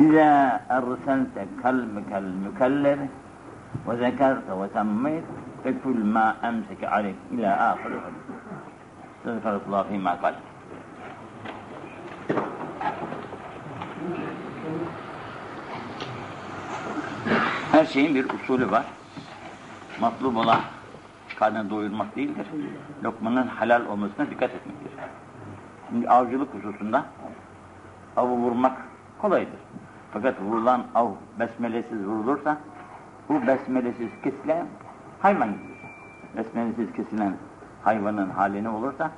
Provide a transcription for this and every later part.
إذا أرسلت كلبك المكلب وذكرت وسميت فكل ما أمسك عليك إلى آخر استغفر الله فيما قال. Her şeyin bir usulü var. Matlub olan karnını doyurmak değildir. Lokmanın halal olmasına dikkat etmektir. Şimdi avcılık hususunda avı vurmak kolaydır. Fakat vurulan av besmelesiz vurulursa bu besmelesiz kesilen hayvan gibidir. Besmelesiz kesilen hayvanın hali ne olursa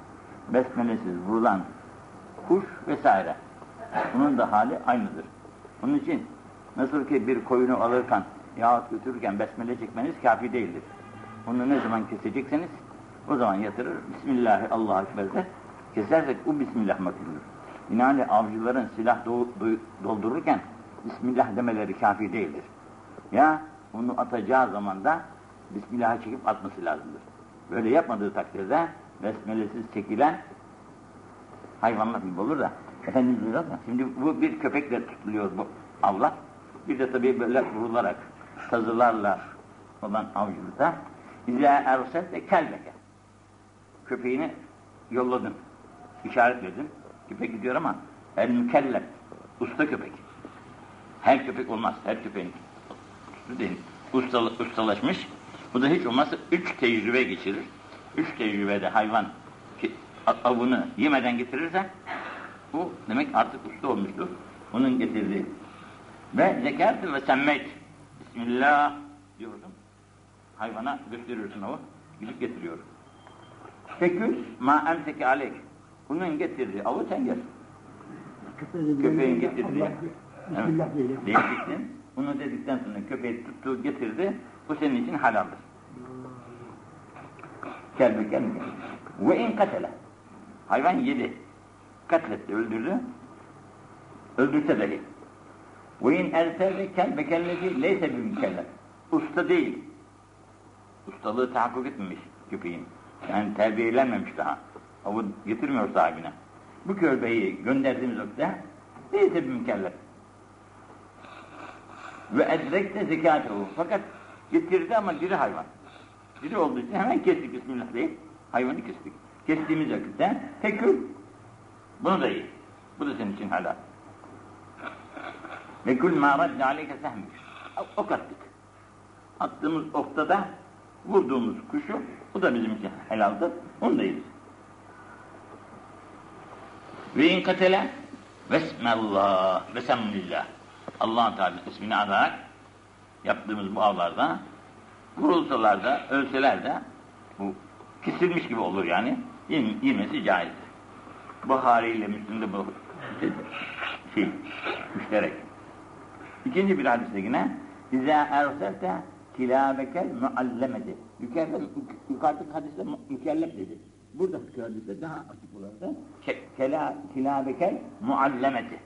besmelesiz vurulan kuş vesaire bunun da hali aynıdır. Onun için nasıl ki bir koyunu alırken yahut götürürken besmele çekmeniz kafi değildir. Onu ne zaman kesecekseniz o zaman yatırır. Bismillahirrahmanirrahim Allahu Ekber der. Kesersek o Bismillah makbuldür. Binaenli avcıların silah do do doldururken Bismillah demeleri kafi değildir. Ya onu atacağı zaman da Bismillah'ı çekip atması lazımdır. Böyle yapmadığı takdirde besmelesiz çekilen hayvanlar gibi olur da Efendimiz buyuruyor da şimdi bu bir köpekle tutuluyor bu avlar. Bir de tabii böyle vurularak sazılarla olan avcılıkta İzâ ersette kelbeke köpeğini yolladın, işaretledin. Köpek gidiyor ama el mükellef, usta köpek. Her köpek olmaz, her köpeğin değil. Ustala, ustalaşmış. Bu da hiç olmazsa üç tecrübe geçirir. Üç tecrübede hayvan avını yemeden getirirse bu demek artık usta olmuştur. Onun getirdiği. Ve zekâtı ve semmeyt. Bismillah diyorsun. Hayvana gösteriyorsun o. Gidip getiriyor. Fekül ma emseki aleyk. Bunun getirdiği avı sen yer. Köpeğin getirdiği. Bismillah. Değişiktin. Bunu dedikten sonra köpeği tuttu getirdi. Bu senin için halaldır. Gel bir gel bir. Ve in katele. Hayvan yedi. Katletti, öldürdü. Öldürse dahi. Ve in erselde kel bekellezi leyse bir mükellef. Usta değil. Ustalığı tahakkuk etmemiş köpeğin. Yani terbiyelenmemiş daha. Avı getirmiyor sahibine. Bu köpeği gönderdiğimiz vakitte değilse bir mükellef. Ve edrekte zekâtehu. Fakat getirdi ama diri hayvan. Diri olduğu için hemen kestik Bismillah deyip hayvanı kestik. Kestiğimiz vakitte tekül. Bunu da iyi. Bu da senin için halal. Ve kul mâ radde aleyke sehmik. Ok attık. Attığımız okta da vurduğumuz kuşu, o da bizim için helaldir. Onu da yeriz. Ve in katele vesmellah ve semlillah. allah Teala ismini anarak yaptığımız bu avlarda vurulsalar da, ölseler de bu kesilmiş gibi olur yani. Yem, yemesi caizdir. Buhari ile Müslüm'de bu şey, müşterek. İkinci bir hadiste yine İzâ erselte kilâbekel muallemedi. Yukarıda, yukarıdaki hadiste mükellef dedi. Buradaki hadiste daha açık olarak ke, kela, kilâbekel muallemedi.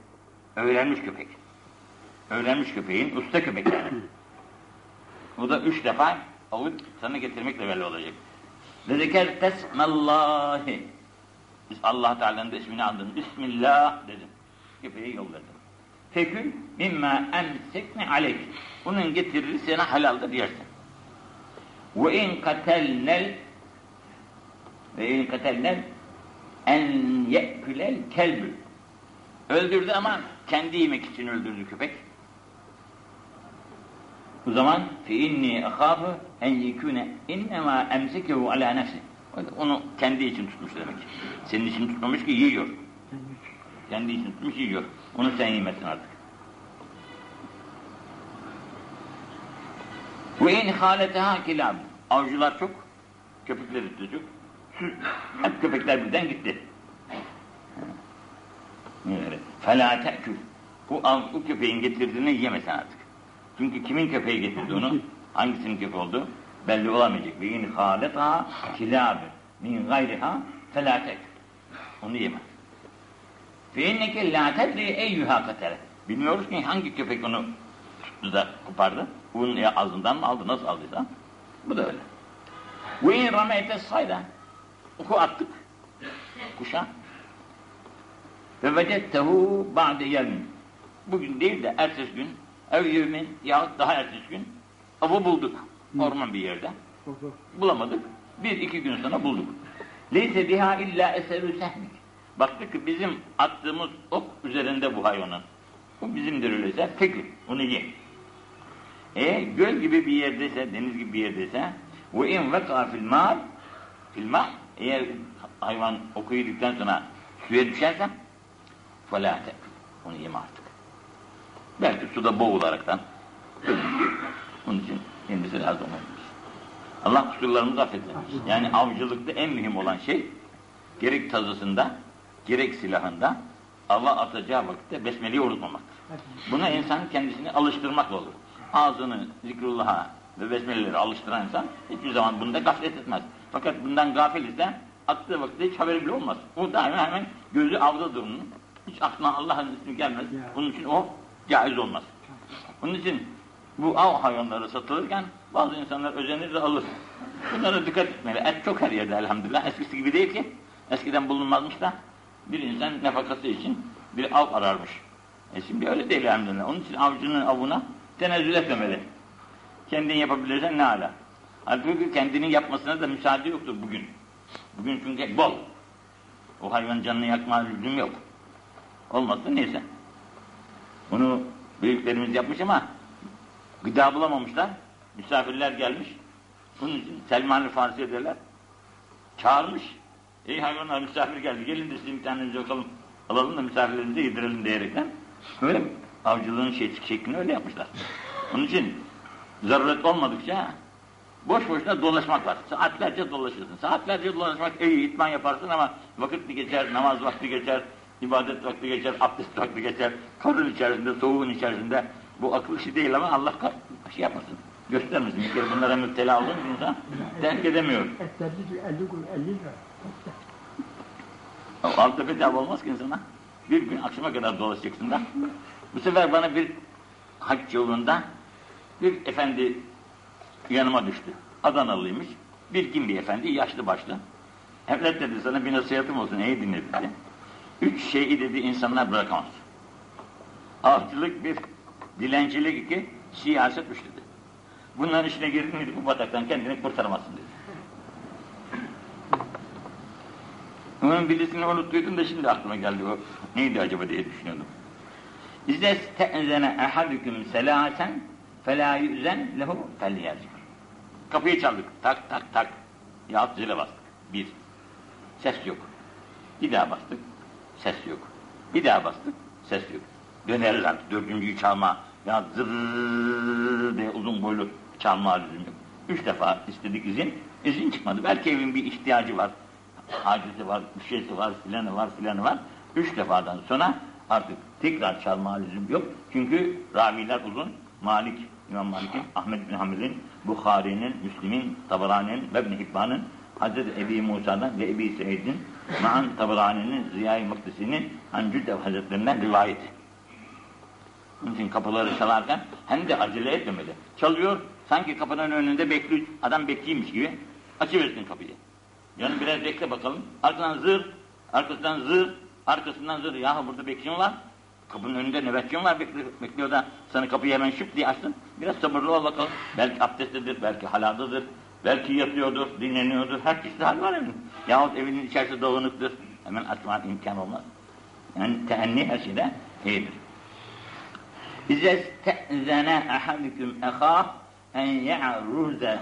Öğrenmiş köpek. Öğrenmiş köpeğin usta köpek yani. Bu da üç defa avı sana getirmekle belli olacak. Ve zeker tesmallahi. Biz Allah Teala'nın da ismini andım. Bismillah dedim. Köpeği yolladım. Fekül mimma emsekne aleyk. Bunun getirir sana halaldır yersin. Ve in katelnel ve in katelnel en ye'külel kelbül. Öldürdü ama kendi yemek için öldürdü köpek. O zaman fe inni ahafı en yekune innema emsekehu ala nefsi. Onu kendi için tutmuş demek. Senin için tutmamış ki yiyor. Kendi için tutmuş yiyor. Onu sen yemesin artık. Ve in haleteha kilab. Avcılar çok, köpekleri çocuk. Hep köpekler birden gitti. Fela te'kül. Bu, bu köpeğin getirdiğini yemesin artık. Çünkü kimin köpeği getirdi onu? Hangisinin köpeği oldu? Belli olamayacak. Ve in haletaha kilab min gayriha fela te'kül. Onu yeme. Fe inneke la tedri eyyuha katele. Bilmiyoruz ki hangi köpek onu tuttu da kopardı. Bunun ya ağzından mı aldı, nasıl aldıysa. Bu da öyle. Ve in rameyte sayda. Oku attık. Kuşa. Ve vecettehu ba'de yevmin. Bugün değil de ertesi gün, ev yevmin yahut daha ertesi gün avı bulduk. Orman bir yerde. Bulamadık. Bir iki gün sonra bulduk. Leyse biha illa eserü sehmik. Baktık ki bizim attığımız ok üzerinde bu hayvanın. Bu bizimdir öyleyse. Peki onu ye. E göl gibi bir yerdeyse, deniz gibi bir yerdeyse ve in veka fil mal fil ma eğer hayvan oku yedikten sonra suya düşerse فَلَا تَكْلُ Onu yeme artık. Belki suda boğularaktan ölür. Onun için kendisi lazım olmuş. Allah kusurlarımızı affetsin. Yani avcılıkta en mühim olan şey gerek tazısında, gerek silahında Allah atacağı vakitte besmeleyi unutmamaktır. Buna insan kendisini alıştırmakla olur. Ağzını zikrullah'a ve besmeleleri alıştıran insan hiçbir zaman bunda gaflet etmez. Fakat bundan gafil ise attığı vakitte hiç haberi bile olmaz. O daima hemen gözü avdadır onun. Hiç aklına Allah'ın ismi gelmez. Bunun için o caiz olmaz. Onun için bu av hayvanları satılırken bazı insanlar özenir de alır. Bunlara dikkat etmeli. Et çok her yerde elhamdülillah. Eskisi gibi değil ki. Eskiden bulunmazmış da bir insan nefakası için bir av ararmış. E şimdi öyle değil elhamdülillah. Onun için avcının avına tenezzül etmemeli. Kendin yapabilirsen ne ala. Halbuki kendinin yapmasına da müsaade yoktur bugün. Bugün çünkü bol. O hayvan canını yakma lüzum yok. Olmazsa neyse. Bunu büyüklerimiz yapmış ama gıda bulamamışlar. Misafirler gelmiş. Bunun için Selman-ı Farsi derler. Çağırmış. Ey hayvanlar misafir geldi. Gelin de sizin bir tanenizi bakalım. Alalım da misafirlerimize yedirelim diyerekten. Böyle avcılığın şey, şeklini öyle yapmışlar. Onun için zaruret olmadıkça boş boşuna dolaşmak var. Saatlerce dolaşırsın. Saatlerce dolaşmak iyi, itman yaparsın ama vakit geçer, namaz vakti geçer, ibadet vakti geçer, abdest vakti geçer, karın içerisinde, soğuğun içerisinde. Bu akıl işi değil ama Allah şey yapmasın, göstermesin. Bir kere bunlara müptela olduğun insan terk edemiyor. Altı bedava olmaz ki insana. Bir gün akşama kadar dolaşacaksın da. Bu sefer bana bir hac yolunda bir efendi yanıma düştü. Adanalıymış. Bilgin bir efendi, yaşlı başlı. Evlat dedi sana bir nasihatim olsun, iyi dinle dedi. Üç şeyi dedi insanlar bırakamaz. Avcılık bir, dilencilik iki, siyaset üç dedi. Bunların içine girdin miydi bu bataktan kendini kurtaramazsın dedi. Onun birisini unuttuydum da şimdi aklıma geldi o. Neydi acaba diye düşünüyordum. İzle te'zene ehadüküm selâsen felâ yüzen lehu felyercik. Kapıyı çaldık. Tak tak tak. Yahut zile bastık. Bir. Ses yok. Bir daha bastık. Ses yok. Bir daha bastık. Ses yok. Döneriz artık. Dördüncüyü çalma. Ya zırrrr diye uzun boylu çalma lüzum. Üç defa istedik izin. İzin çıkmadı. Belki evin bir ihtiyacı var. Acizi var, bir şeysi var, filanı var, filanı var. Üç defadan sonra artık tekrar çalma lüzum yok. Çünkü raviler uzun. Malik, İmam Malik'in, Ahmet bin Hamil'in, Bukhari'nin, Müslim'in, Tabarani'nin ve İbn Hibban'ın, Hazreti Ebi Musa'dan ve Ebi Seyyid'in, Ma'an Tabarani'nin, Ziya-i Muktesi'nin, Hancüdev Hazretlerinden rivayet. Onun için kapıları çalarken hem de acele etmemeli. Çalıyor, sanki kapının önünde bekliyor, adam bekleymiş gibi açıversin kapıyı. Yani biraz bekle bakalım. Arkadan zır, arkasından zır, arkasından zır. Yahu burada bekçin var. Kapının önünde nöbetçin var bekliyor, bekliyor da sana kapıyı hemen şıp diye açtın. Biraz sabırlı ol bakalım. Belki abdestlidir, belki haladadır, belki yatıyordur, dinleniyordur. Her çeşit hal var evin. Yahut evinin içerisi dağınıktır. Hemen açman imkan olmaz. Yani teenni her şeyde iyidir. İzez te'zene ahadüküm ehâh en ya'ruze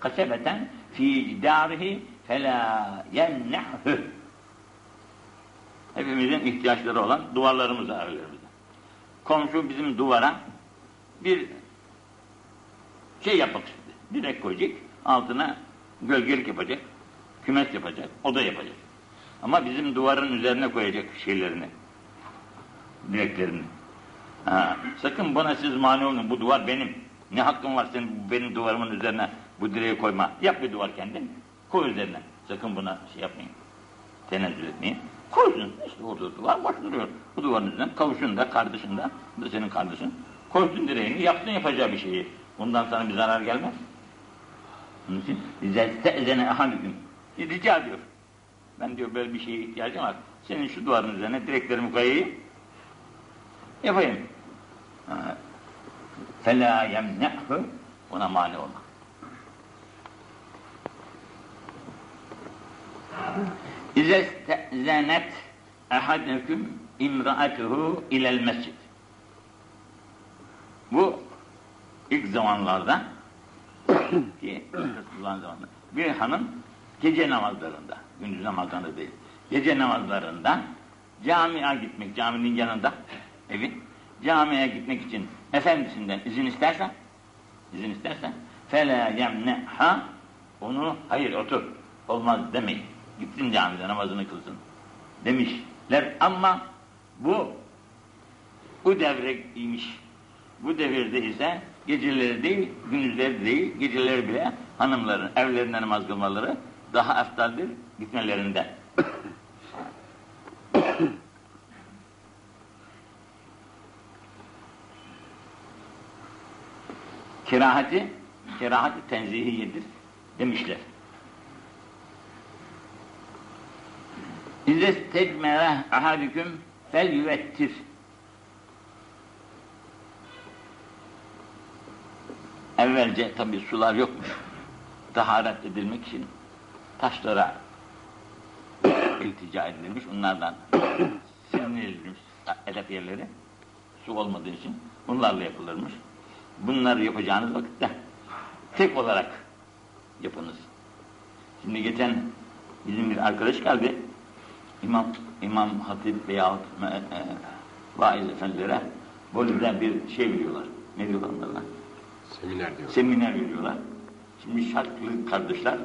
haşbeten fi cidarihi felâ yennehü. Hepimizin ihtiyaçları olan duvarlarımız var evlerimizde. Komşu bizim duvara bir şey yapmak istedi. Direk koyacak, altına gölgelik yapacak, kümes yapacak, oda yapacak. Ama bizim duvarın üzerine koyacak şeylerini, direklerini. Ha, sakın bana siz mani olun, bu duvar benim. Ne hakkın var senin benim duvarımın üzerine bu direği koyma. Yap bir duvar kendin, koy üzerine. Sakın buna şey yapmayın, tenezzül etmeyi. Koysun işte orada duvar boş duruyor. Bu duvarın üzerinden kavuşun da kardeşin de, bu da senin kardeşin. Koysun direğini yaptın yapacağı bir şeyi. Ondan sana bir zarar gelmez. Onun için zestezene ahamüküm. Rica ediyor. Ben diyor böyle bir şeye ihtiyacım var. Senin şu duvarın üzerine direklerimi koyayım. Yapayım. Fela yemnehu ona mani olma. İze stezenet ehadeküm imraatuhu ilel mescid. Bu ilk zamanlarda ki Resulullah'ın zamanında bir hanım gece namazlarında, gündüz namazlarında değil, gece namazlarında camiye gitmek, caminin yanında evi, camiye gitmek için efendisinden izin istersen, izin istersen, fele yemneha, onu hayır otur, olmaz demeyin. Gitsin camide namazını kılsın demişler ama bu bu devre imiş. Bu devirde ise geceleri değil, gündüzleri değil, geceleri bile hanımların evlerinde namaz kılmaları daha eftaldir gitmelerinde. kirahati, kirahati tenzihiyedir demişler. İzze tecmere ahadüküm fel yüvettir. Evvelce tabi sular yokmuş. Taharet edilmek için taşlara iltica edilmiş. Onlardan sinirlenmiş edep yerleri su olmadığı için bunlarla yapılırmış. Bunları yapacağınız vakitte tek olarak yapınız. Şimdi geçen bizim bir arkadaş geldi. İmam, İmam Hatip veyahut e, e, vaiz efendilere Bolu'da bir şey veriyorlar. Ne diyorlar onlarla? Seminer diyor. Seminer veriyorlar. Şimdi şartlı kardeşler,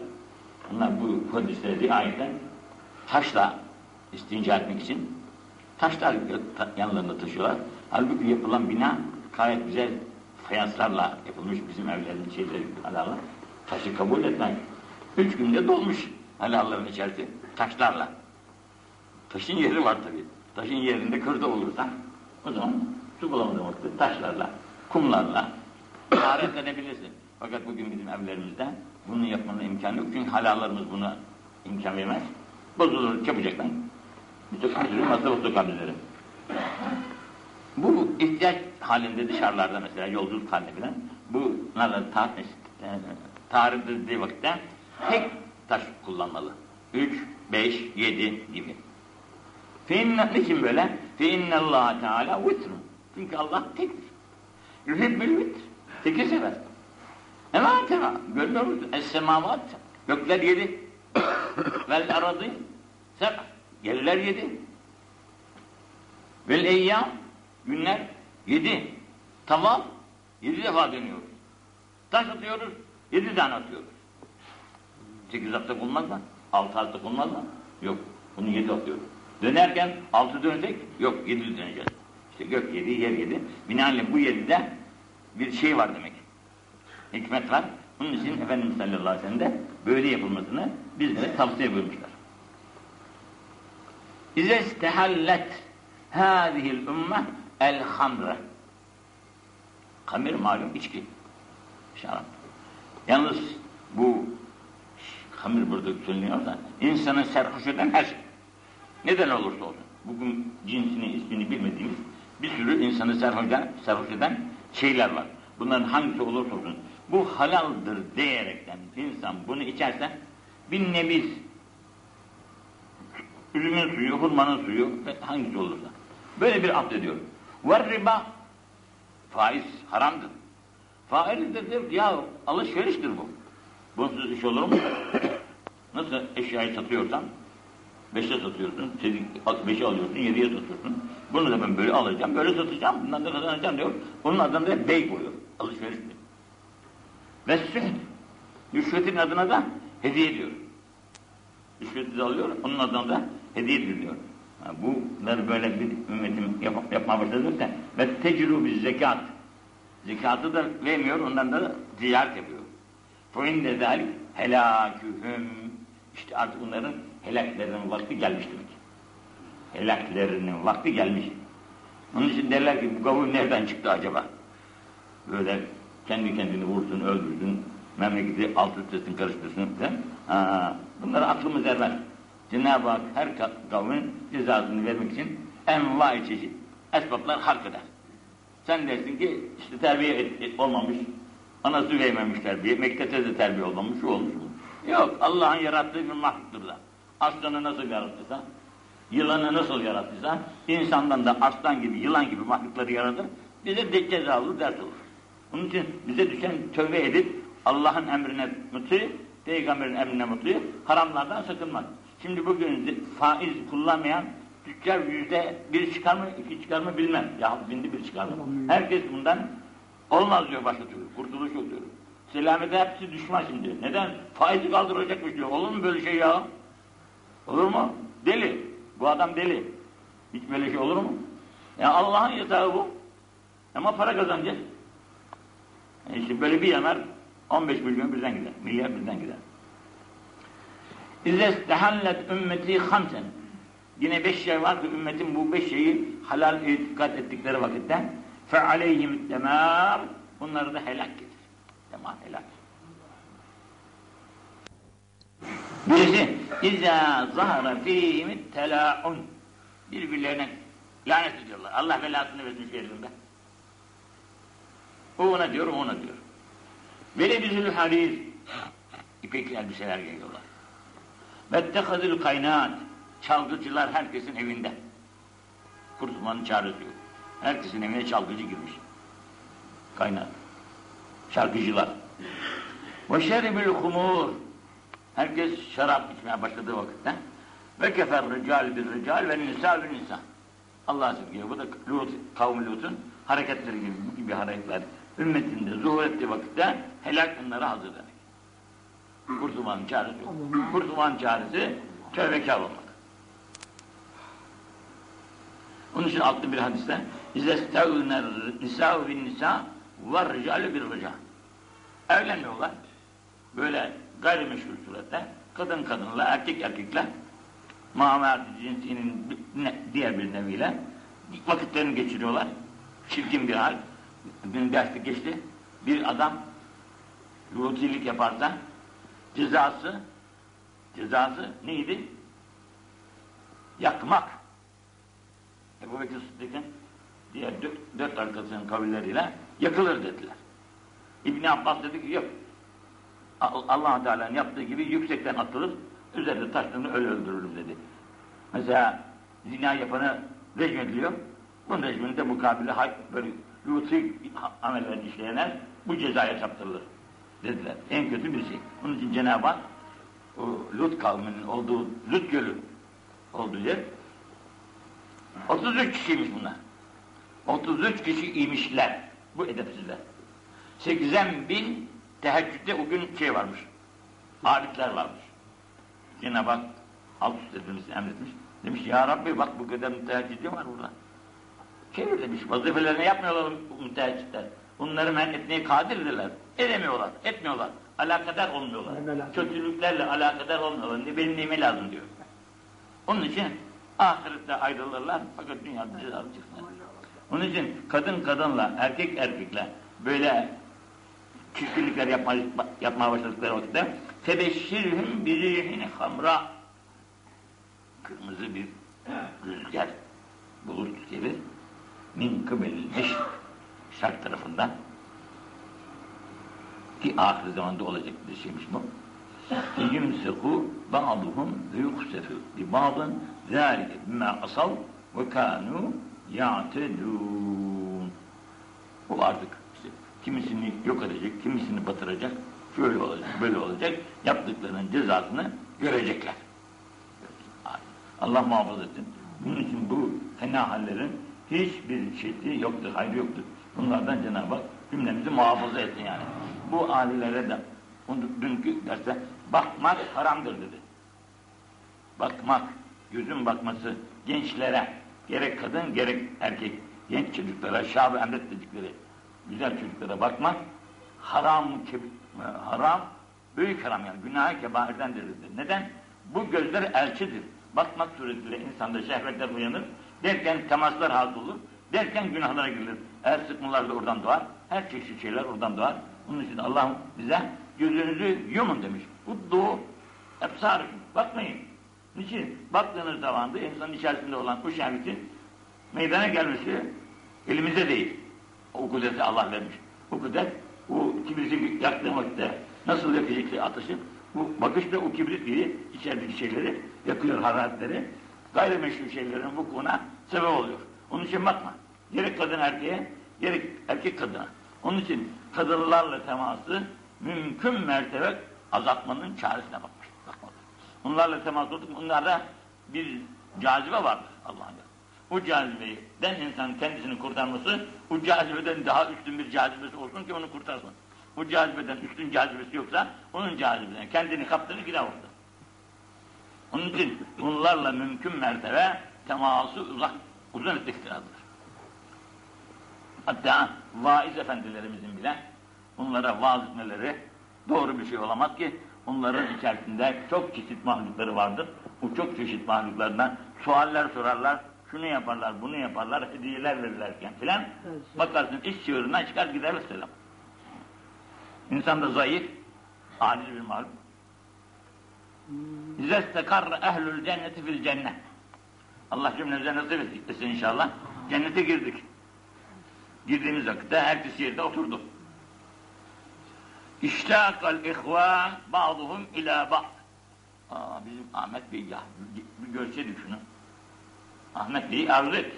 onlar bu hadisleri riayeten taşla istinca etmek için taşlar yanlarında taşıyorlar. Halbuki yapılan bina gayet güzel fayanslarla yapılmış bizim evlerin şeyleri halallar. Taşı kabul etmek. Üç günde dolmuş halalların içerisi taşlarla. Taşın yeri var tabi. Taşın yerinde kırda olursa o zaman su bulamadığın vakti taşlarla, kumlarla taharet edebilirsin. Fakat bugün bizim evlerimizde bunu yapmanın imkanı yok. Çünkü halallarımız buna imkan vermez. Bozulur çabucaktan. Masrafı sokabilirim. Bu ihtiyaç halinde dışarılarda mesela yolculuk halinde filan bunlarla ta tarif edildiği vakitte tek taş kullanmalı. Üç, beş, yedi gibi. Feinne, niçin böyle? Feinne Allah Teala vitrun. Çünkü Allah tektir. Yuhibbül vitr. Teki sever. Hemen tema. Görmüyor musun? Es-semavat. Gökler yedi. Vel aradı. Seb. Yerler yedi. Vel eyyam. Günler yedi. Tamam. Yedi defa dönüyoruz. Taş atıyoruz. Yedi tane atıyoruz. Sekiz hafta olmaz mı? Altı hafta olmaz mı? Yok. Bunu yedi atıyoruz. Dönerken altı dönecek. Yok yedi döneceğiz. İşte gök yedi, yer yedi. Binaenaleyh bu yedide bir şey var demek. Hikmet var. Bunun için Efendimiz sallallahu aleyhi ve sellem de böyle yapılmasını bizlere tavsiye buyurmuşlar. İze istehallet hâzihil ümmeh el hamre. Kamir malum içki. Şarap. Yalnız bu hamir burada söyleniyor da insanı serhoş eden her şey. Neden olursa olsun. Bugün cinsini, ismini bilmediğimiz bir sürü insanı serhoş eden, şeyler var. Bunların hangisi olursa olsun bu halaldır diyerekten insan bunu içerse bir nebiz üzümün suyu, hurmanın suyu hangisi olursa böyle bir abd ediyor. Ve riba faiz haramdır. Faizdir diyor ya alışveriştir bu. Bunsuz iş olur mu? Nasıl eşyayı satıyorsan beşe satıyorsun, beşe alıyorsun, yediye satıyorsun. Bunu da ben böyle alacağım, böyle satacağım, bundan da kazanacağım diyor. Onun adına da bey koyuyor. Alışveriştir. Ve süt. Rüşvetin adına da hediye diyor. Rüşveti de alıyor, onun adına da hediye ediliyor. Yani bunlar böyle bir ümmetim yap yapmaya başladıysa ve tecrübü zekat. Zekatı da vermiyor, ondan da ziyaret yapıyor. Fâinde zâlik helâkühüm. İşte artık bunların helaklerinin vakti gelmiş demek. Helaklerinin vakti gelmiş. Onun için derler ki bu gavur nereden çıktı acaba? Böyle kendi kendini vursun, öldürsün, memleketi alt üstesini karıştırsın. Ha, bunları aklımız ermez. Cenab-ı Hak her ka- kavmin cezasını vermek için envai çeşit esbaplar hark eder. Sen dersin ki işte terbiye et- et- olmamış, anası vermemiş terbiye, mektepte de terbiye olmamış, şu olmuş. Yok, Allah'ın yarattığı bir mahluktur da. Aslanı nasıl yarattıysa, yılanı nasıl yarattıysa, insandan da aslan gibi, yılan gibi mahlukları yaratır, bize de cezalı ders olur. Onun için bize düşen tövbe edip, Allah'ın emrine muti, peygamberin emrine muti, haramlardan sakınmak. Şimdi bugün faiz kullanmayan tüccar yüzde bir çıkar mı, iki çıkar mı bilmem. Ya binde bir çıkar mı? Herkes bundan olmaz diyor başka türlü. Kurtuluş yok diyor. Selamete hepsi düşman şimdi. Neden? Faizi kaldıracakmış diyor. Olur mu böyle şey ya? Olur mu? Deli. Bu adam deli. Hiç böyle şey olur mu? Ya Allah'ın yasağı bu. Ama para kazanacağız. E işte böyle bir yanar 15 milyon birden gider. Milyar birden gider. İzle istehallet ümmeti hamsen. Yine beş şey var ki ümmetin bu beş şeyi halal itikat ettikleri vakitte fe aleyhim demar bunları da helak getirir. Demar helak. Birisi izâ zahara fîhim telâ'un birbirlerine lanet ediyorlar. Allah belasını versin şu elinde. O ona diyor, o ona diyor. Vele bizül harir ipekli elbiseler giyiyorlar. Vettehazül kaynat çalgıcılar herkesin evinde. Kurtulmanın çaresi yok. Herkesin evine çalgıcı girmiş. Kaynat. Şarkıcılar. Ve şeribül humur. Herkes şarap içmeye başladığı vakitte. Ve kefer rical bir rical ve nisa bir nisa. Allah sevgiyor. Bu da Lut, kavmi Lut'un hareketleri gibi, gibi hareketler. Ümmetinde zuhur ettiği vakitte helak bunlara hazır demek. Kurtulmanın çaresi yok. Kurtulmanın çaresi tövbekar olmak. Onun için altı bir hadiste İzle stevner nisâ bin nisâ ve ricâlü bir ricâ. Evlenmiyorlar. Böyle gayrimeşgul surette kadın kadınla, erkek erkekle muamele cinsinin diğer bir neviyle vakitlerini geçiriyorlar. Çirkin bir hal. Dün derste geçti. Bir adam yolculuk yaparsa cezası cezası neydi? Yakmak. Ebu Bekir Sıddık'ın diğer dört, dört arkasının kavilleriyle yakılır dediler. İbn Abbas dedi ki yok. Allah Teala'nın yaptığı gibi yüksekten atılır, üzerinde taşlarını öyle öldürürüm dedi. Mesela zina yapanı rejim ediliyor. Bunun rejiminde mukabile böyle yuti ameller işleyenler bu cezaya çarptırılır dediler. En kötü bir şey. Onun için Cenab-ı Hak Lut kavminin olduğu Lut gölü olduğu yer 33 kişiymiş bunlar. 33 kişi imişler. Bu edepsizler. 80 bin teheccüde o gün şey varmış. Abidler varmış. Cenab-ı Hak alt üst edilmesini emretmiş. Demiş ya Rabbi bak bu kadar müteheccidi var burada. Çevir demiş vazifelerini yapmıyorlar bu müteheccitler. Bunları men etmeye kadirdirler. Edemiyorlar, etmiyorlar. Alakadar olmuyorlar. Kötülüklerle alakadar olmuyorlar. Ne benim neyime lazım diyor. Onun için ahirette ayrılırlar fakat dünyada cezalı çıkmaz. Onun için kadın kadınla, erkek erkekle böyle çirkinlikler yapmaya, yapmaya başladıkları vakitte tebeşşirhüm birihin hamra kırmızı bir rüzgar bulut gibi min kıbelilmiş şark tarafından ki ahir zamanda olacak bir şeymiş bu. Yumsiku ba'duhum ve yuksefü bi ba'dın zâlike bimâ asal ve kânû ya'tedûn. Bu artık kimisini yok edecek, kimisini batıracak, şöyle olacak, böyle olacak, yaptıklarının cezasını görecekler. Allah muhafaza etsin. Bunun için bu fena hallerin hiçbir şeyi yoktur, hayrı yoktur. Bunlardan Cenab-ı Hak cümlemizi muhafaza etsin yani. Bu ailelere de dünkü derste bakmak haramdır dedi. Bakmak, gözün bakması gençlere, gerek kadın gerek erkek, genç çocuklara, şab-ı emret dedikleri güzel çocuklara bakmak haram, haram, büyük haram yani günah-ı kebairdendir dedi. Neden? Bu gözler elçidir. Bakmak suretiyle insanda şehvetler uyanır, derken temaslar hasıl olur, derken günahlara girilir. Eğer sıkmalar da oradan doğar, her çeşit şeyler oradan doğar. Onun için Allah bize gözünüzü yumun demiş. Uddu ebsarıkum. Bakmayın. Niçin? Baktığınız zaman da insanın içerisinde olan bu şehvetin meydana gelmesi elimizde değil. O kudreti Allah vermiş. Bu kudret, bu kibriti yaktığım vakitte nasıl yakacaksa ateşi, bu bakışta o kibrit gibi içerideki şeyleri yakıyor hararetleri. Gayrimeşru şeylerin vukuuna sebep oluyor. Onun için bakma. Gerek kadın erkeğe, gerek erkek kadına. Onun için kadınlarla teması mümkün mertebe azaltmanın çaresine bakmış. Bakmalı. Onlarla temas olduk, onlarda bir cazibe vardır Allah'ın bu cazibeden insan kendisini kurtarması, bu cazibeden daha üstün bir cazibesi olsun ki onu kurtarsın. Bu cazibeden üstün cazibesi yoksa, onun cazibeden kendini kaptırır gider orada. Onun için bunlarla mümkün mertebe teması uzak, uzun lazımdır. Hatta vaiz efendilerimizin bile bunlara vaaz etmeleri doğru bir şey olamaz ki onların içerisinde çok çeşit mahlukları vardır. Bu çok çeşit mahluklardan sualler sorarlar, şunu yaparlar, bunu yaparlar, hediyeler verirlerken filan bakarsın iş çığırından çıkar gider selam. İnsan da zayıf, aciz bir malum. İzâ istekarra ehlül cenneti fil cennet. Allah cümlemize nasip etsin inşallah. Cennete girdik. Girdiğimiz vakitte herkes yerde oturdu. İştâkal ihvân ba'duhum ilâ ba'd. Aa, bizim Ahmet Bey ya, bir görseydik şunu. Ahmet Bey'i arzu etti.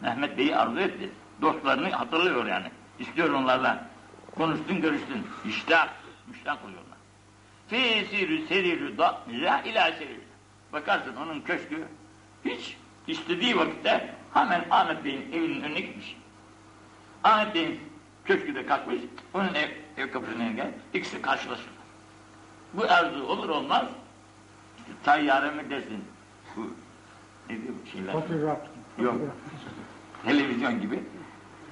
Mehmet Bey'i arzu etti. Dostlarını hatırlıyor yani. İstiyor onlarla. Konuştun görüştün. İştah. Müştak oluyorlar. Fi sirü serirü da la ila serirü. Bakarsın onun köşkü hiç istediği vakitte hemen Ahmet Bey'in evinin önüne gitmiş. Ahmet Bey'in köşkü de kalkmış. Onun ev, ev kapısına gel. İkisi karşılaşır. Bu arzu olur olmaz işte tayyare mi desin? Bu ne diyor bu şeyler? Fotoğraf. Yok. Televizyon gibi.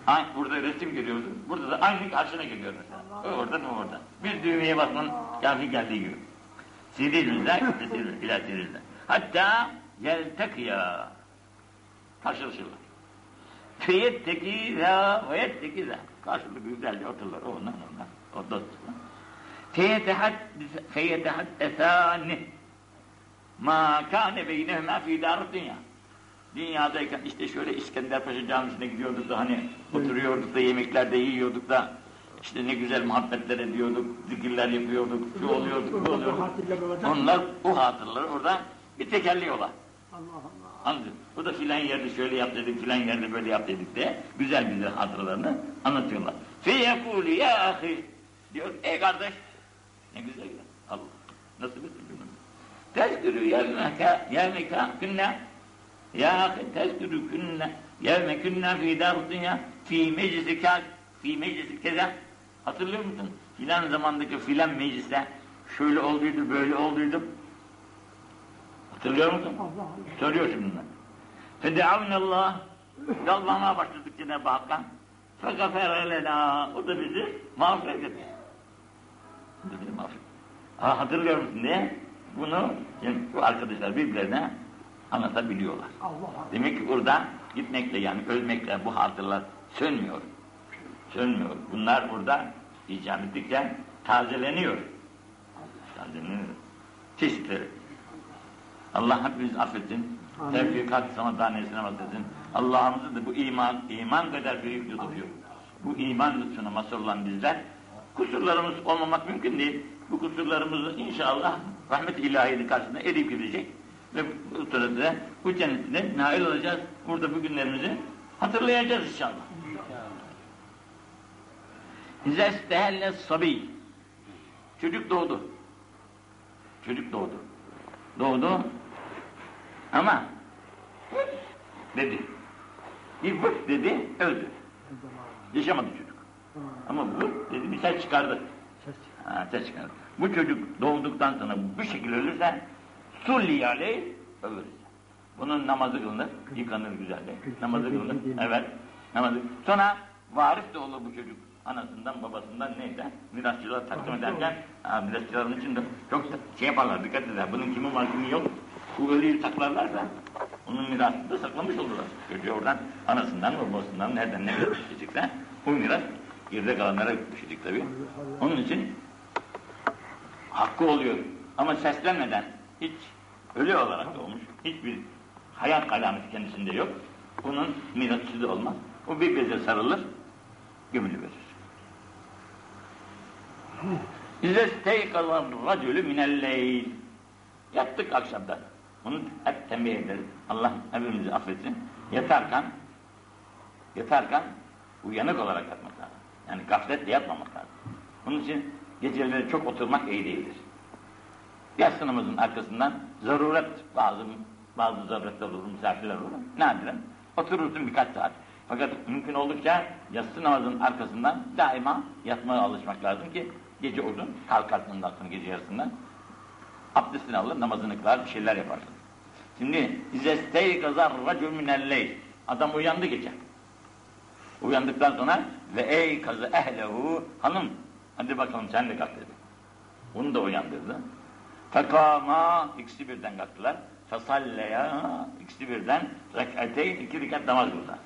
Aynı, burada resim görüyorsun. Burada da aynı karşına geliyor mesela. O oradan o oradan. Bir düğmeye basman kafi geldiği gibi. Sirilizler, ila sirilizler. Hatta yeltekiya. Karşılaşırlar. Feyettekiza ve yettekiza. Karşılıklı güzelce otururlar. O ondan ondan. O dostlar. Feyetehaddesâni ma kâne beynehmâ fî dâr dünya. Dünyadayken işte şöyle İskender Paşa Camisi'ne gidiyorduk da hani oturuyorduk da yemeklerde yiyorduk da işte ne güzel muhabbetler ediyorduk, zikirler yapıyorduk, şu oluyorduk, bu oluyorduk. Onlar o hatırları orada bir tekerliyorlar. Allah Allah. Anladın? Bu da filan yerde şöyle yap dedik, filan yerde böyle yap dedik de güzel güzel hatıralarını anlatıyorlar. Feyekûlü ya ahi diyor, ey kardeş ne güzel ya. Allah nasıl bir. Tezkürü yevmeka yevmeka künne ya ahi tezkürü künne yevme künne fî dar dünya fî meclisi kâr fî meclisi keza hatırlıyor musun? Filan zamandaki filan mecliste şöyle olduydu böyle olduydu Hatırlıyor musun? Söylüyor şimdi bunlar. Fedeavnallah Yalvarmaya başladık Cenab-ı Hak'tan. Fegafere lena O da bizi mağfiret etti. Bizi mağfiret Ha, hatırlıyor musun diye bunu bu arkadaşlar birbirlerine anlatabiliyorlar. Allah Allah. Demek ki burada gitmekle yani ölmekle bu hatırlar sönmüyor. Sönmüyor. Bunlar burada icap ettikçe tazeleniyor. Tazeleniyor. Çeşitleri. Allah hepimizi affetsin. Tevfikat sana tanesine bahsetsin. Allah'ımızı da bu iman, iman kadar büyük lütfuyor. Bu iman lütfuna mazhar olan bizler, kusurlarımız olmamak mümkün değil. Bu kusurlarımızı inşallah rahmet ilahiyenin karşısında eriyip gidecek. Ve bu sırada da bu cennetine nail olacağız. Burada bu günlerimizi hatırlayacağız inşallah. İzâ istehelle sabi. Çocuk doğdu. Çocuk doğdu. Doğdu. Ama dedi. Bir vıt dedi, öldü. Yaşamadı çocuk. Ama vıt dedi, bir ses çıkardı. Ses çıkardı. Bu çocuk doğduktan sonra bu şekilde ölürse sulli aleyh ölür. Bunun namazı kılınır, yıkanır güzelce. Namazı kılınır. Evet. Namazı. Sonra varis de olur bu çocuk. Anasından, babasından neyse mirasçılar takdim ederken ha, mirasçıların içinde çok şey yaparlar, dikkat eder. Bunun kimi var, kimi yok. Bu ölüyü saklarlarsa onun mirasını da saklamış olurlar. Çocuğu oradan anasından, babasından nereden ne düşecekse o miras geride kalanlara düşecek tabii. Onun için hakkı oluyor. Ama seslenmeden hiç ölü olarak doğmuş. Hiçbir hayat alameti kendisinde yok. Bunun mirasçı da olmaz. O bir beze sarılır, gömülü verir. İze steykalar racülü minelleyl. Yattık akşamda. Bunu hep tembih ederiz. Allah hepimizi affetsin. Yatarken yatarken uyanık olarak yatmak lazım. Yani gafletle yatmamak lazım. Bunun için geceleri çok oturmak iyi değildir. Yatsı namazın arkasından zaruret bazı bazı zaruretler olur, misafirler olur. Nadiren oturursun birkaç saat. Fakat mümkün oldukça yatsı namazın arkasından daima yatmaya alışmak lazım ki gece uzun kalkarsın sonra gece yarısından abdestini alır, namazını kılar, bir şeyler yaparsın. Şimdi izestey kazar racul minelleyl. Adam uyandı gece. Uyandıktan sonra ve ey kazı ehlehu hanım hadi bakalım sen de kalk dedi. Onu da uyandırdı. Fekama ikisi birden kalktılar. Fesalleya ikisi birden rek'ateyn iki rekat namaz kıldılar.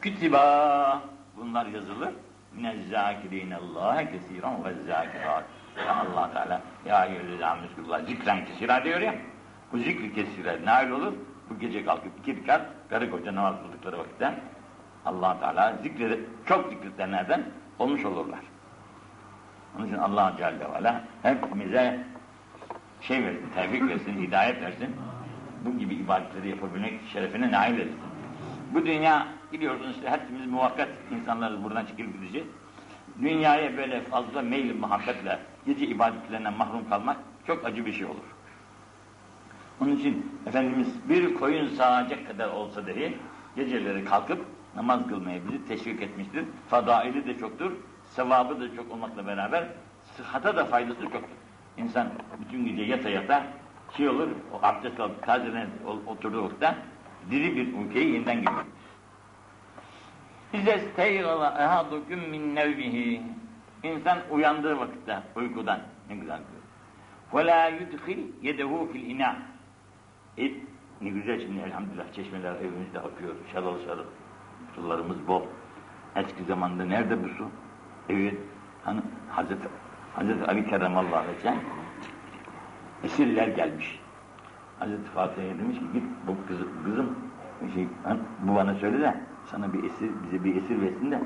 Kütiba bunlar yazılır. Minezzâkirînallâhe kesîran ve zâkirât. Allah Teala ya eyyühellezî amneskullah zikren kesira diyor ya. Bu zikri kesire nail olur. Bu gece kalkıp iki rekat karı koca namaz kıldıkları vakitte allah Teala zikri çok zikredenlerden olmuş olurlar. Onun için Allah Celle ve Ala hepimize şey versin, tevfik versin, hidayet versin. Bu gibi ibadetleri yapabilmek şerefine nail etsin. Bu dünya biliyorsunuz işte hepimiz muvakkat insanlarız buradan çıkıp gideceğiz. Dünyaya böyle fazla meyil muhabbetle gece ibadetlerinden mahrum kalmak çok acı bir şey olur. Onun için Efendimiz bir koyun sağacak kadar olsa dahi geceleri kalkıp namaz kılmaya bizi teşvik etmiştir. Fadaili de çoktur, sevabı da çok olmakla beraber sıhhata da faydası çoktur. İnsan bütün gece yata yata şey olur, o abdest alıp tazelen oturduğu vakitte diri bir ülkeyi yeniden giriyor. İze steygala ehadukum min nevmihi. İnsan uyandığı vakitte uykudan ne güzel diyor. Ve la yudhil yedehu fil ina. Ne güzel şimdi elhamdülillah çeşmeler evimizde akıyor. Şarıl şarıl. Sularımız bol. Eski zamanda nerede bu su? Evet. Hani Hazreti, Hazreti Ali Kerremallahu Aleyhi esirler gelmiş. Hazreti Fatih'e demiş ki git bu kız, kızım şey, bu bana söyle de sana bir esir, bize bir esir versin de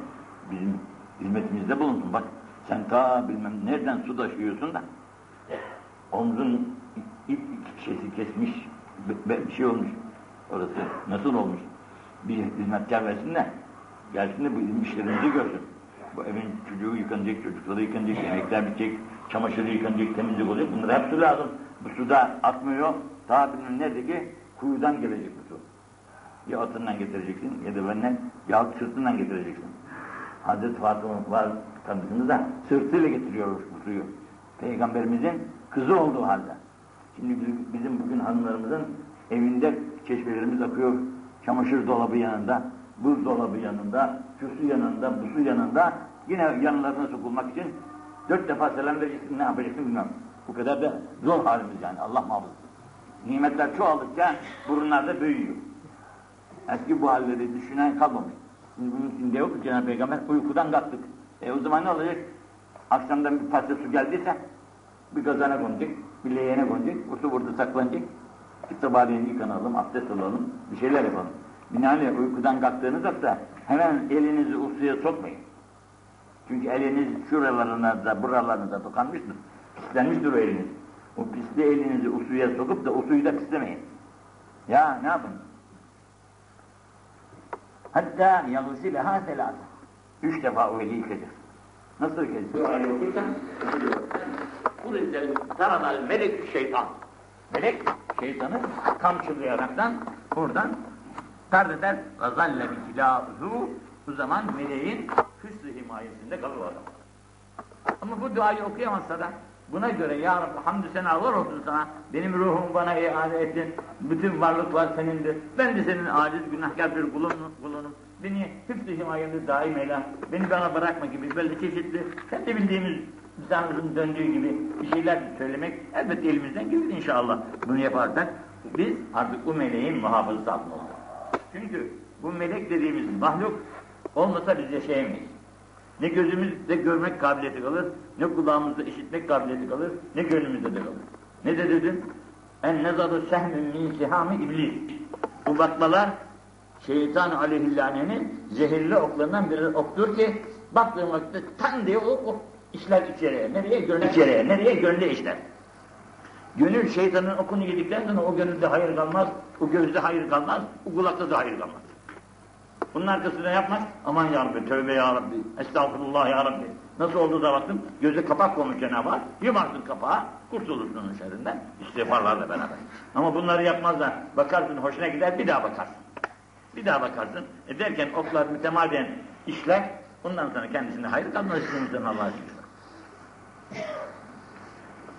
bizim hizmetimizde bulunsun. Bak sen ta bilmem nereden su taşıyorsun da omzun ip şeysi kesmiş bir şey olmuş. Orası nasıl olmuş? Bir hizmetkar versin de gelsin de bu işlerimizi görsün. Bu evin çocuğu yıkanacak, çocukları yıkanacak, yemekler bitecek, çamaşırı yıkanacak, temizlik olacak. Bunlar hep su lazım. Bu suda akmıyor. Ta bilmem nerede ki kuyudan gelecek bu su. Ya atından getireceksin ya da benden ya sırtından getireceksin. Hazreti Fatıma var tanıdığınız da sırtıyla getiriyor bu suyu. Peygamberimizin kızı olduğu halde. Şimdi bizim bugün hanımlarımızın evinde çeşmelerimiz akıyor. Çamaşır dolabı yanında, buzdolabı yanında, su yanında, bu su yanında yine yanlarına sokulmak için dört defa selam vereceksin, ne yapacaksın bilmem. Bu kadar da zor halimiz yani Allah muhafaza. Nimetler çoğaldıkça burunlarda büyüyor. Eski bu halleri düşünen kalmamış. Şimdi bunun için diyor ki Cenab-ı Peygamber uykudan kalktık. E o zaman ne olacak? Akşamdan bir parça su geldiyse bir kazana konacak, bir leğene konacak, o burada saklanacak. Sabahleyin yıkanalım, abdest alalım, bir şeyler yapalım. Binaenaleyh uykudan kalktığınız vakta hemen elinizi o suya sokmayın. Çünkü eliniz şuralarınızda, buralarınızda dokanmıştır. Pislenmiştir o eliniz. O pisli elinizi o suya sokup da o suyu da pislemeyin. Ya ne yapın? Hatta yagsileha selasa. Üç defa o eli yıkacak. Nasıl yıkacak? Duayı okursan, kul izlerim, taradal melek şeytan. Melek, şeytanı kamçılayaraktan buradan tard eder. Gazalle bitilâhu. Bu zaman meleğin hırsız himayesinde kalır adam. Ama bu duayı okuyamazsa da buna göre ya Rabbi hamdü senalar olsun sana. Benim ruhumu bana iade ettin. Bütün varlıklar senindir. Ben de senin aciz günahkar bir kulunum. kulunum. Beni hıfzı himayende daim eyle. Beni bana bırakma gibi böyle çeşitli sen de bildiğimiz insanımızın döndüğü gibi bir şeyler söylemek elbette elimizden gelir inşallah. Bunu yaparsak biz artık bu meleğin muhafızası altında olacağız. Çünkü bu melek dediğimiz mahluk olmasa biz yaşayamayız. Ne gözümüzde görmek kabiliyeti kalır, ne kulağımızda işitmek kabiliyeti kalır, ne gönlümüzde de kalır. Ne de dedim? En nezaru sehmin min sihami iblis. Bu bakmalar şeytan aleyhillanenin zehirli oklarından biri oktur ki baktığın vakitte tan diye o, o işler içeriye. Nereye? Gönül içeriye. Nereye? Gönlü işler. Gönül şeytanın okunu yedikten sonra o gönülde hayır kalmaz, o gözde hayır kalmaz, o kulakta da hayır kalmaz. Bunun arkasında yapmaz. Aman ya Rabbi, tövbe ya Rabbi, estağfurullah ya Rabbi. Nasıl oldu da baktım, göze kapak konmuş Cenab-ı Hak, yumarsın kapağı, kurtulursun onun şerrinden, istiğfarlarla beraber. Ama bunları yapmazlar, bakarsın hoşuna gider, bir daha bakarsın. Bir daha bakarsın, e derken oklar mütemadiyen işler, ondan sonra kendisinde hayır kalmaz, Allah'a şükür.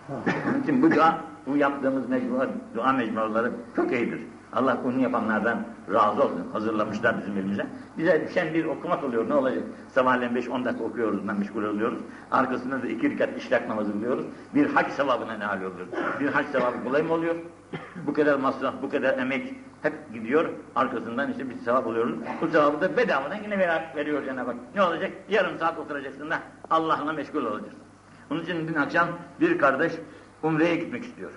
Onun için bu dua, bu yaptığımız mecmua, dua mecmuaları çok iyidir. Allah bunu yapanlardan razı olsun. Hazırlamışlar bizim elimize. Bize düşen bir okumak oluyor. Ne olacak? Sabahleyin 5-10 dakika okuyoruz, meşgul oluyoruz. Arkasında da iki rekat işlak namazı kılıyoruz. Bir hac sevabına ne hal oluyor? Bir hac sevabı kolay mı oluyor? Bu kadar masraf, bu kadar emek hep gidiyor. Arkasından işte bir sevap oluyoruz. Bu sevabı da bedavadan yine ver, veriyor Cenab-ı Hak. Ne olacak? Yarım saat oturacaksın da Allah'la meşgul olacaksın. Onun için dün akşam bir kardeş Umre'ye gitmek istiyor.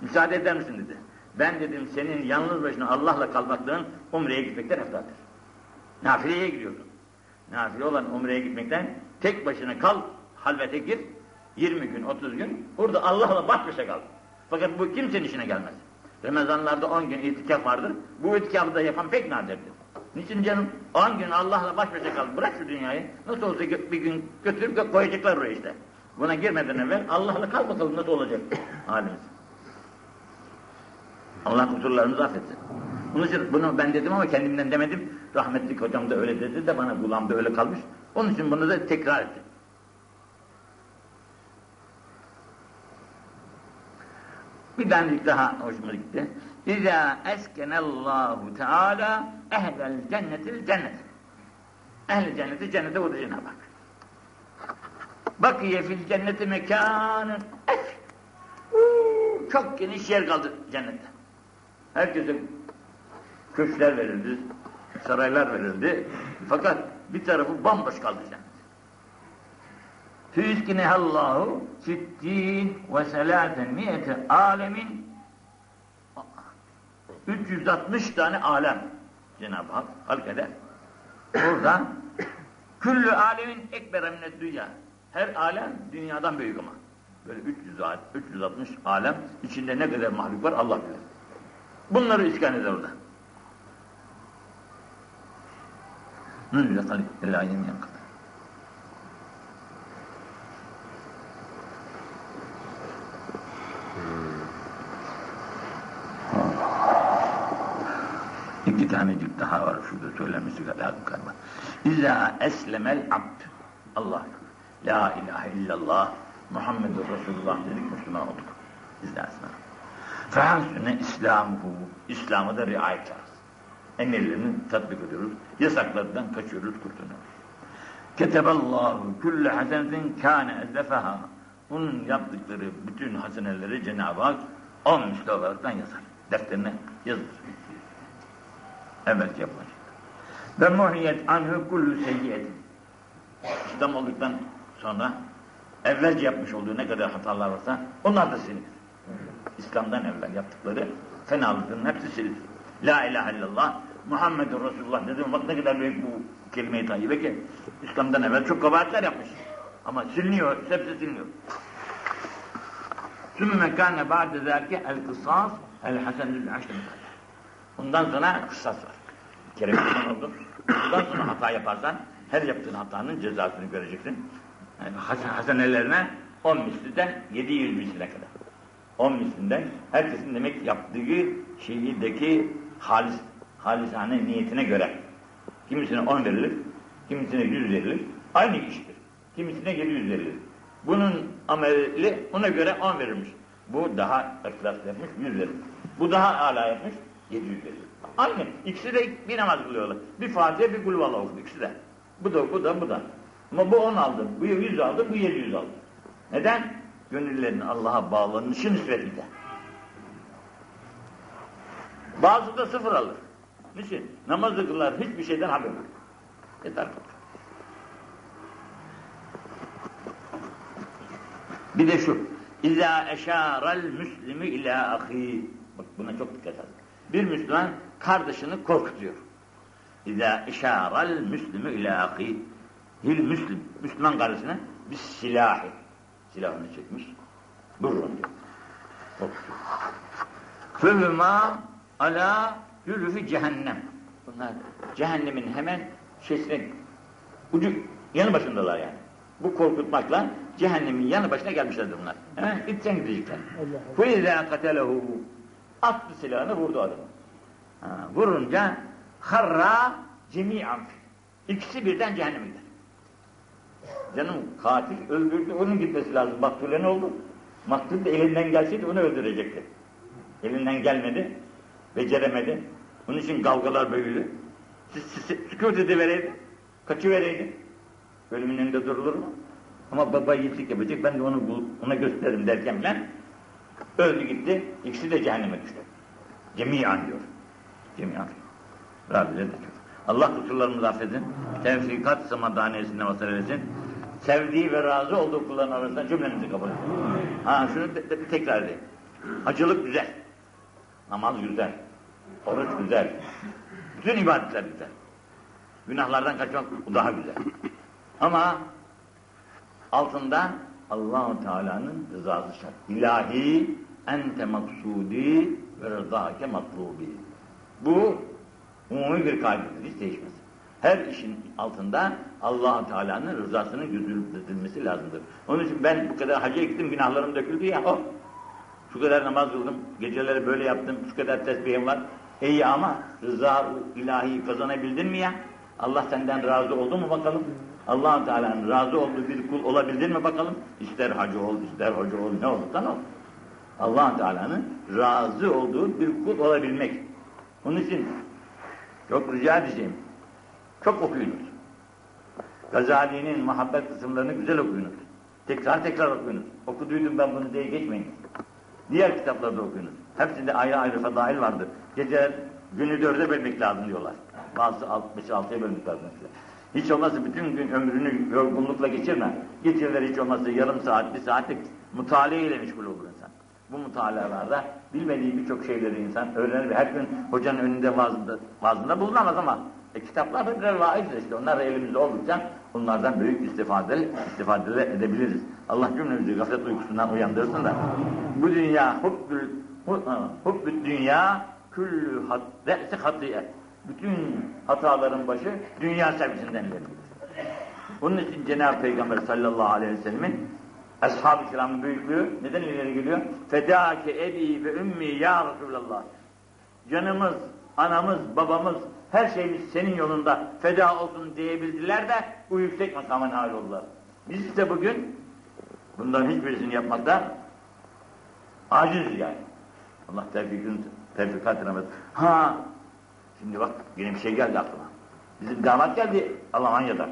Müsaade eder misin dedi. Ben dedim senin yalnız başına Allah'la kalmaklığın Umre'ye gitmekten eftaldir. Nafileye gidiyorsun. Nafile olan Umre'ye gitmekten tek başına kal, halvete gir, 20 gün, 30 gün, burada Allah'la baş başa kal. Fakat bu kimsenin işine gelmez. Ramazanlarda 10 gün itikaf vardır. Bu itikafı da yapan pek nadirdir. Niçin canım? 10 gün Allah'la baş başa kal. Bırak şu dünyayı. Nasıl olsa bir gün götürüp koyacaklar oraya işte. Buna girmeden evvel Allah'la kal bakalım nasıl olacak halimiz. Allah kusurlarımızı affetsin. Bunun için bunu ben dedim ama kendimden demedim. Rahmetli hocam da öyle dedi de bana kulağımda öyle kalmış. Onun için bunu da tekrar ettim. Bir tanelik daha hoşuma gitti. İzâ eskenellâhu teâlâ ehlel cennetil cennet. Ehl-i cenneti cennete vurdu Cenab-ı Hak. Bakiye fil cenneti mekânın çok geniş yer kaldı cennette. Herkese köşkler verildi, saraylar verildi. Fakat bir tarafı bomboş kaldı cennet. Füskinehallahu sittin ve selâten miyete alemin 360 tane alem Cenab-ı Hak halk eder. Burada küllü alemin ekbere minnet dünya. Her alem dünyadan büyük ama. Böyle 300 360 alem içinde ne kadar mahluk var Allah bilir. Bunları iskan eder orada. Nüzle kalip el aynem yankı. İki tanecik daha var şurada söylemesi lazım galiba. İzâ eslemel abd. Allah. La ilahe illallah. Muhammedur Resulullah dedik Müslüman olduk. İzâ eslemel. Fehasüne İslamuhu. İslam'a da riayet ederiz. Emirlerini tatbik ediyoruz. Yasaklardan kaçıyoruz, kurtuluyoruz. Keteballahu külle hasenetin kâne ezlefeha. Bunun yaptıkları bütün haseneleri Cenab-ı Hak on misli olaraktan yazar. Defterine yazılır. Evet yapılacak. Ve muhiyet anhu kullu seyyiyetin. İslam olduktan sonra evvelce yapmış olduğu ne kadar hatalar varsa onlar da silinir. İslam'dan evvel yaptıkları fenalıkların hepsi silinir. La ilahe illallah Muhammedur Resulullah dedim bak ne kadar büyük bu kelime-i tayyibe ki İslam'dan evvel çok kabahatler yapmış. Ama siliniyor, hepsi siliniyor. Sümme kâne ba'de zâke el kısas el hasenül aşrı Bundan sonra kısas var. Bir kere Müslüman oldun. Bundan sonra hata yaparsan her yaptığın hatanın cezasını göreceksin. Yani hasenelerine 10 misliden 700 misline kadar. 10 mislinden herkesin demek yaptığı şehirdeki halis, halisane niyetine göre. Kimisine 10 verilir, kimisine 100 verilir. Aynı kişidir. Kimisine 700 verilir. Bunun ameli ona göre 10 verilmiş. Bu daha ihlas yapmış, 100 verir. Bu daha âlâ yapmış, 750. Aynı. İkisi de bir namaz kılıyorlar. Bir Fatiha bir kulvala okudu ikisi de. Bu da bu da bu da. Ama bu 10 aldı, bu 100 aldı, bu 700 aldı. Neden? Gönüllerin Allah'a bağlanışı nisbetinde. Bazı da sıfır alır. Niçin? Namazı kılar, hiçbir şeyden haber yok. Yeter. Bir de şu. İza eşarel müslimi ila ahi. Bak buna çok dikkat edin Bir Müslüman kardeşini korkutuyor. İza eşarel müslimi ila ahi. Hil müslim. Müslüman kardeşine bir silahı. Silahını çekmiş. Vurun diyor. Korkutuyor. Fehüma ala yürüfü cehennem. Bunlar cehennemin hemen şeysine ucu yanı başındalar yani. Bu korkutmakla cehennemin yanı başına gelmişlerdir bunlar. He? Gitsen gidecekler. فَاِذَا قَتَلَهُ Attı silahını vurdu adamı. Vurunca harra cemi'an İkisi birden cehenneme. Canım katil öldürdü, onun gitmesi lazım. Maktule ne oldu? Maktul da elinden gelseydi onu öldürecekti. Elinden gelmedi, beceremedi. Onun için kavgalar büyüdü. Sükut edivereydi, kaçıvereydi. Ölümün önünde durulur mu? Ama baba yiğitlik yapacak, ben de onu ona gösteririm derken ben öldü gitti, ikisi de cehenneme düştü. Cemiyan diyor. Cemiyan. Rabbim de Allah kusurlarımızı affedin. Tevfikat samadaniyesine vasıl eylesin. Sevdiği ve razı olduğu kulların arasında cümlemizi kabul etsin. Ha şunu de, de, tekrar edeyim. Hacılık güzel. Namaz güzel. Oruç güzel. Bütün ibadetler güzel. Günahlardan kaçmak daha güzel. Ama altında Allahu Teala'nın rızası şart. İlahi ente maksudi ve rızake matlubi. Bu umumi bir kaydedir, hiç değişmez. Her işin altında allah Teala'nın rızasının gözülmesi lazımdır. Onun için ben bu kadar hacca gittim, günahlarım döküldü ya, oh, şu kadar namaz kıldım, geceleri böyle yaptım, şu kadar tesbihim var. İyi ama rıza ilahi kazanabildin mi ya? Allah senden razı oldu mu bakalım? Allah Teala'nın razı olduğu bir kul olabildin mi bakalım? İster hacı ol, ister hoca ol, ne olursan ol. allah Teala'nın razı olduğu bir kul olabilmek. Onun için çok rica edeceğim. Çok okuyunuz. Gazali'nin muhabbet kısımlarını güzel okuyunuz. Tekrar tekrar okuyunuz. Okuduydum ben bunu diye geçmeyin. Diğer kitaplarda okuyunuz. Hepsinde ayrı ayrı fadail vardır. Gece günü dörde bölmek lazım diyorlar. Bazı beş altıya bölmek lazım. Hiç olmazsa bütün gün ömrünü yorgunlukla geçirme. Geçirler hiç olmazsa yarım saat, bir saatlik mutale ile meşgul olur insan. Bu mutalalarda bilmediği birçok şeyleri insan öğrenir her gün hocanın önünde vaazında, vaazında bulunamaz ama e, kitaplar da birer vaizdir işte. Onlar da elimizde oldukça bunlardan büyük istifade, istifade edebiliriz. Allah cümlemizi gaflet uykusundan uyandırsın da bu dünya hubbül, hubbül dünya küllü hat, re'si hatiye. Bütün hataların başı dünya sevgisinden gelir. Bunun için Cenab-ı Peygamber sallallahu aleyhi ve sellemin Ashab-ı kiramın büyüklüğü neden ileri geliyor? Fedâke ebi ve ümmi ya Resulallah. Canımız, anamız, babamız, her şeyimiz senin yolunda feda olsun diyebildiler de bu yüksek makama nail oldular. Biz ise bugün bunların hiçbirisini yapmakta aciz yani. Allah tevfikini, tevfikat. Ha, şimdi bak yine bir şey geldi aklıma. Bizim damat geldi Almanya'dan.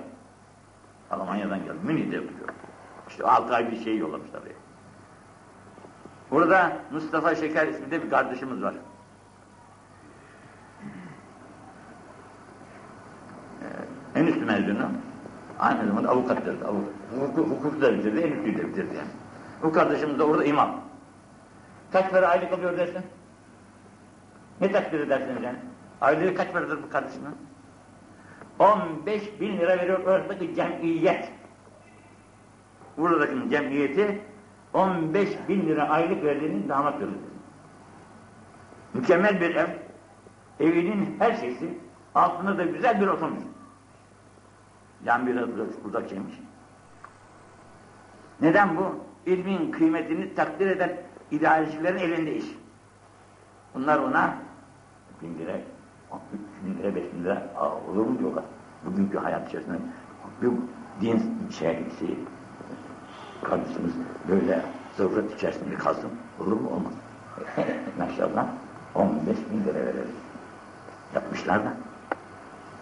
Almanya'dan geldi. Münih'de yapıyor. İşte altı ay bir şey yollamışlar oraya. Burada Mustafa Şeker isminde bir kardeşimiz var. Ee, en üstü mezunu. Aynı zamanda avukattır. Avukat. Hukuk, hukuk da bitirdi, en üstüyü de bitirdi yani. Bu kardeşimiz de orada imam. Kaç para aylık alıyor dersin? Ne takdir edersiniz yani? Aylığı kaç paradır bu kardeşimin? 15 bin lira veriyor oradaki cemiyet buradaki cemiyeti 15 bin lira aylık verdiğini damat görüldü. Mükemmel bir ev, evinin her şeysi, altında da güzel bir oturmuş. Yan biraz uzak şeymiş. Neden bu? İlmin kıymetini takdir eden idarecilerin elinde iş. Bunlar ona bin lira, üç bin lira, beş bin lira olur mu diyorlar. Bugünkü hayat içerisinde bir din şey kardeşimiz böyle zaruret içerisinde kalsın. Olur mu? Olmaz. Maşallah 15 bin lira veririz. Yapmışlar da.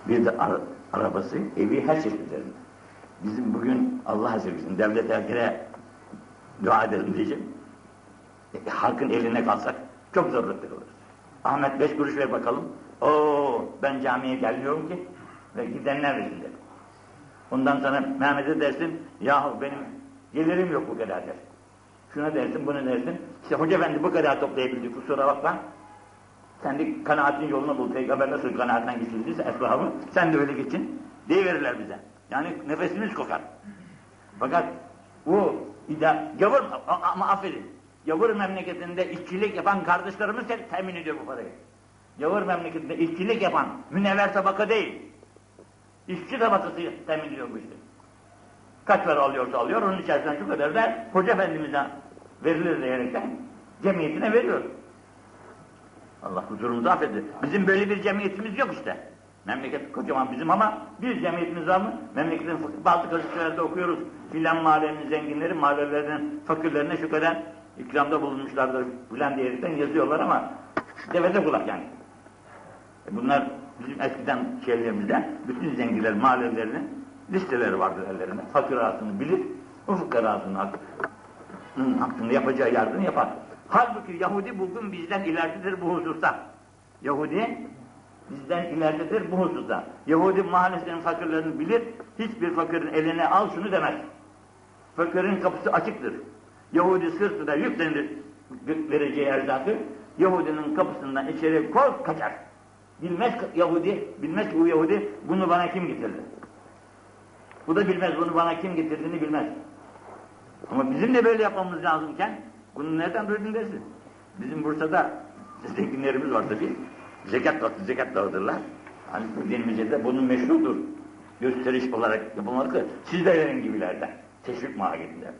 Bir de ara, arabası, evi her şey üzerinde. Bizim bugün Allah ve devlet erkere dua edelim diyeceğim. E, halkın eline kalsak çok zaruretli oluruz. Ahmet beş kuruş ver bakalım. Oo ben camiye gelmiyorum ki. Ve gidenler rezil Ondan sonra Mehmet'e dersin, yahu benim Gelirim yok bu kadar der. Şuna dersin, bunu dersin. İşte hoca efendi bu kadar toplayabildik, kusura bakma. Sen de kanaatin yolunu bul. Peygamber nasıl kanaatten geçirdiyse esbabı, sen de öyle geçin. Deyiverirler bize. Yani nefesimiz kokar. Fakat bu ida, gavur ama affedin. Gavur memleketinde işçilik yapan kardeşlerimiz temin ediyor bu parayı. Gavur memleketinde işçilik yapan münevver tabaka değil. İşçi tabakası temin ediyor bu işi. Kaç para alıyorsa alıyor, onun içerisinden şu kadar da Hoca Efendimiz'e verilir diyerekten cemiyetine veriyor. Allah huzurumuzu affetti. Bizim böyle bir cemiyetimiz yok işte. Memleket kocaman bizim ama bir cemiyetimiz var mı? Memleketin bazı gazetelerde okuyoruz. Filan mahallenin zenginleri mahallelerinin fakirlerine şu kadar ikramda bulunmuşlardır filan diyerekten yazıyorlar ama devede kulak yani. E bunlar bizim eskiden şeylerimizde bütün zenginler mahallelerinin listeleri vardır ellerinde. Fakir arasını bilir, o fukarasının hakkında yapacağı yardımı yapar. Halbuki Yahudi bugün bizden ileridedir bu hususta. Yahudi bizden ileridedir bu hususta. Yahudi mahallesinin fakirlerini bilir, hiçbir fakirin eline al şunu demez. Fakirin kapısı açıktır. Yahudi sırtına yüklenir vereceği erzakı, Yahudinin kapısından içeri koy kaçar. Bilmez Yahudi, bilmez ki bu Yahudi bunu bana kim getirdi. Bu da bilmez bunu bana kim getirdiğini bilmez. Ama bizim de böyle yapmamız lazımken bunu nereden duydun dersin? Bizim Bursa'da zenginlerimiz var tabii. Zekat dağıtır, zekat dağıtırlar. Hani dinimizde bunun meşrudur. Gösteriş olarak yapılmalı. Siz de verin gibilerden. Teşvik mahallinde.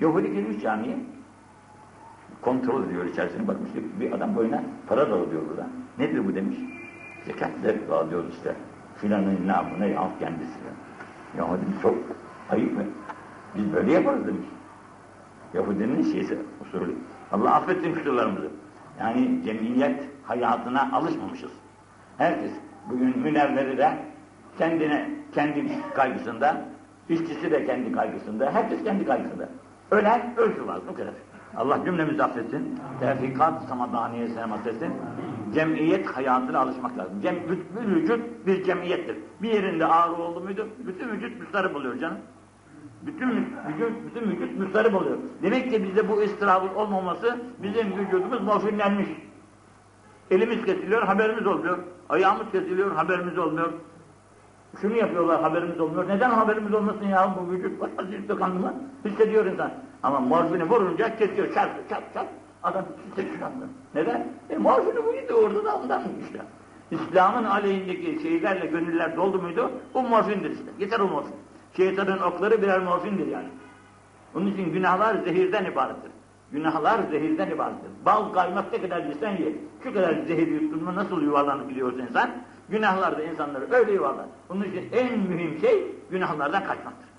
Yahudi girmiş camiye. Kontrol ediyor içerisine bakmış bir adam boyuna para dağılıyor burada. Nedir bu demiş. Zekat dağılıyoruz işte. Filanın namına yahut kendisine. Yahudi çok ayıp mı? Biz böyle yaparız demiş. Yahudinin şeysi usulü. Allah affetsin kusurlarımızı. Yani cemiyet hayatına alışmamışız. Herkes bugün münevveri de kendine, kendi kaygısında, işçisi de kendi kaygısında, herkes kendi kaygısında. Ölen ölsün var, bu kadar. Allah cümlemizi affetsin. Tevfikat samadaniye selamet etsin. Cemiyet hayatına alışmak lazım. Cem, bir vücut bir cemiyettir. Bir yerinde ağrı oldu muydu, bütün vücut müstarip oluyor canım. Bütün vücut, bütün vücut müstarip oluyor. Demek ki bizde bu istirabın olmaması bizim vücudumuz morfinlenmiş. Elimiz kesiliyor, haberimiz olmuyor. Ayağımız kesiliyor, haberimiz olmuyor. Şunu yapıyorlar, haberimiz olmuyor. Neden haberimiz olmasın ya bu vücut? Hissediyor insan. Ama morfini vurunca kesiyor, çarp, çarp, çarp. Adam hissediyor. Neden? E morfini buydu orada da ondan işte. İslam'ın aleyhindeki şeylerle gönüller doldu muydu? Bu morfindir işte. Yeter o morfin. Şeytanın okları birer morfindir yani. Onun için günahlar zehirden ibarettir. Günahlar zehirden ibarettir. Bal kaymak ne kadar yesen ye. Şu kadar zehir yuttun mu nasıl yuvarlanıp gidiyorsa insan, günahlar da insanları öyle yuvarlar. Onun için en mühim şey günahlardan kaçmaktır.